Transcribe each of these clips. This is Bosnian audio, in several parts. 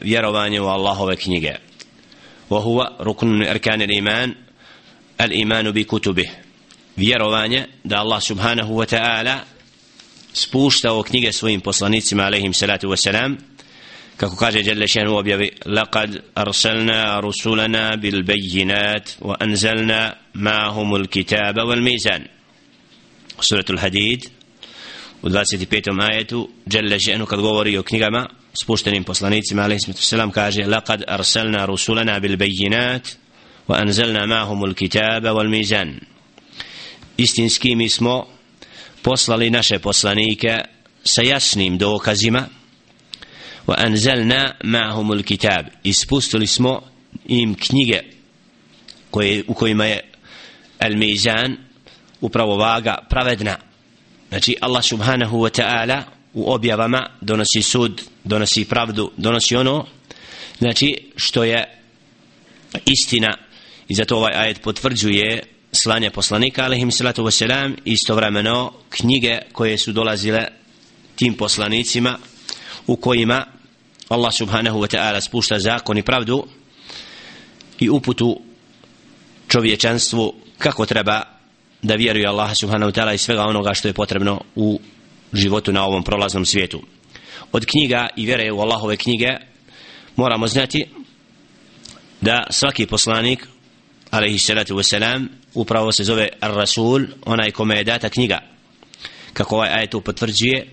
vjerovanje u Allahove knjige. وهو ركن من أركان الإيمان الإيمان بكتبه vjerovanje da Allah subhanahu wa ta'ala spušta o knjige svojim poslanicima alaihim salatu wa salam kako kaže Jalla šanu objavi laqad arsalna rusulana bil bejinat wa anzalna ma'hum al kitaba wal mizan suratul hadid u 25. ajetu Jalla šanu kad govori o knjigama spuštenim poslanicima alaihim selam kaže laqad arsalna rusulana bil bayinat wa anzalna ma'hum al kitaba wal mizan. Istinski mi smo poslali naše poslanike sa jasnim dokazima. Wa anzalna ma'hum al-kitab ispustili smo im knjige koje u kojima je al-mizan upravo vaga pravedna. Znači Allah subhanahu wa ta'ala u objavama donosi sud donosi pravdu donosi ono znači što je istina. I zato ovaj ajet potvrđuje slanje poslanika alaihim salatu wasalam istovremeno knjige koje su dolazile tim poslanicima u kojima Allah subhanahu wa ta'ala spušta zakon i pravdu i uputu čovječanstvu kako treba da vjeruje Allah subhanahu wa ta'ala i svega onoga što je potrebno u životu na ovom prolaznom svijetu. Od knjiga i vjere u Allahove knjige moramo znati da svaki poslanik alaihi salatu wasalam upravo se zove Ar-Rasul onaj kome je data knjiga. Kako ovaj ajet potvrđuje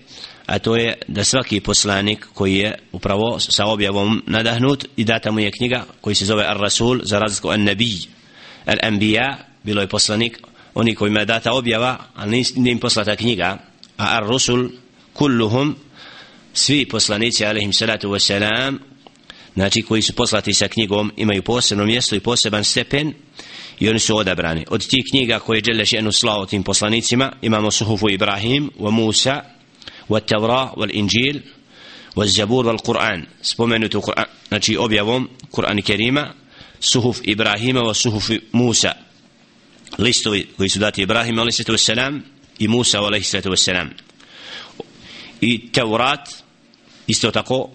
a to je da svaki poslanik koji je upravo sa objavom nadahnut i data mu je knjiga koji se zove Ar-Rasul za razliku An-Nabi Al-Anbiya bilo je poslanik oni kojima je data objava ali nije im poslata knjiga a Ar-Rasul kulluhum svi poslanici alaihim salatu wasalam znači koji su poslati sa knjigom imaju posebno mjesto i poseban stepen i oni su odabrani. Od tih knjiga koje je jednu slao tim poslanicima imamo suhufu Ibrahim wa Musa wa Tavra wa Injil wa Zabur wa Kur'an. Spomenuti Kur'an znači objavom Kur'an Kerima suhuf Ibrahima wa suhuf Musa. Listovi koji su dati Ibrahima alaihi salatu wassalam i Musa alaihi sallatu wassalam i Teurat isto tako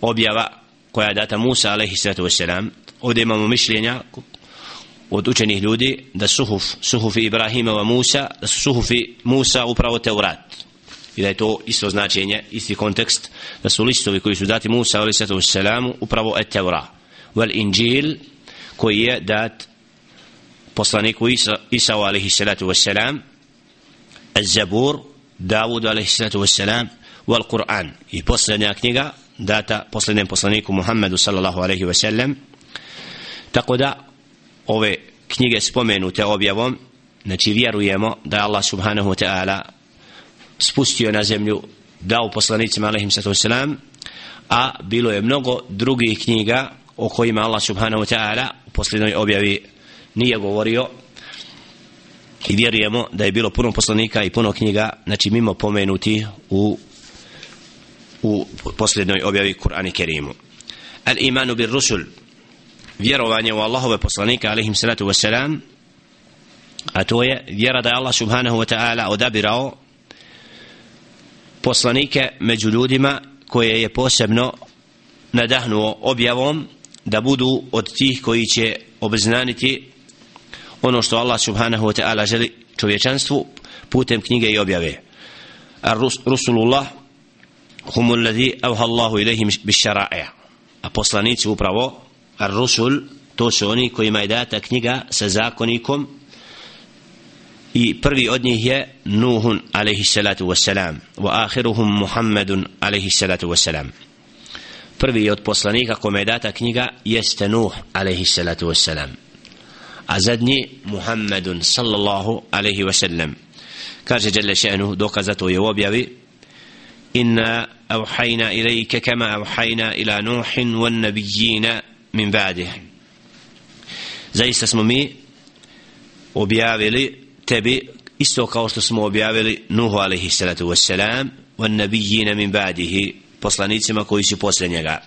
objava koja je data Musa alejhi salatu wassalam ovdje imamo mišljenja od učenih ljudi da suhuf, suhufi Ibrahima wa Musa, da su suhufi Musa upravo Teurat. I da je to isto značenje, isti kontekst, da su listovi koji su dati Musa alaihi sallatu wassalam upravo et Teura. Vel Injil koji je dat poslaniku Isa, Isa alaihi الزبور داود عليه الصلاة والسلام والقرآن Kur'an. I posljednja knjiga data posljednjem poslaniku Muhammedu sallallahu alaihi ve sellem tako da ove knjige spomenute objavom znači vjerujemo da Allah subhanahu wa ta'ala spustio na zemlju dao poslanicima alaihim sallatu wasalam a bilo je mnogo drugih knjiga o kojima Allah subhanahu wa ta'ala u posljednoj objavi nije govorio i vjerujemo da je bilo puno poslanika i puno knjiga znači mimo pomenuti u u posljednoj objavi Kur'ani Kerimu. Al imanu bir rusul vjerovanje u Allahove poslanika alaihim salatu wasalam a to je vjera da je Allah subhanahu wa ta'ala odabirao poslanike među ljudima koje je posebno nadahnuo objavom da budu od tih koji će obznaniti ono što Allah subhanahu wa ta'ala želi čovječanstvu putem knjige i objave. Ar rusulullah humul ladhi avha Allahu ilayhim bisharaa'a a poslanici upravo ar rusul to su oni kojima je data knjiga sa zakonikom i prvi od njih je Nuhun alaihi salatu wassalam wa ahiruhum Muhammedun alaihi salatu wassalam. Prvi od poslanika kome je data knjiga jeste Nuh alaihi salatu wassalam a zadnji Muhammedun sallallahu alaihi wasallam kaže Jelle še'nu dokazato je u objavi إنا أوحينا إليك كما أوحينا إلى نوح والنبيين من بعده zaista smo mi objavili tebi isto kao što smo objavili Nuhu alaihi salatu wassalam wa nabijina min ba'dihi poslanicima koji su posle njega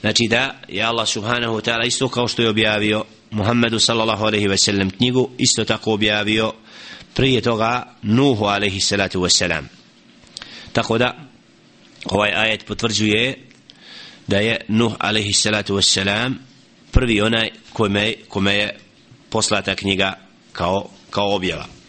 znači da je Allah subhanahu wa ta'ala isto kao što je objavio Muhammedu sallallahu alaihi ve sellem knjigu isto tako objavio prije toga Nuhu alaihi salatu wassalam tako da ovaj ajet potvrđuje da je Nuh alaihi salatu selam prvi onaj kome, kome je poslata knjiga kao, kao objava.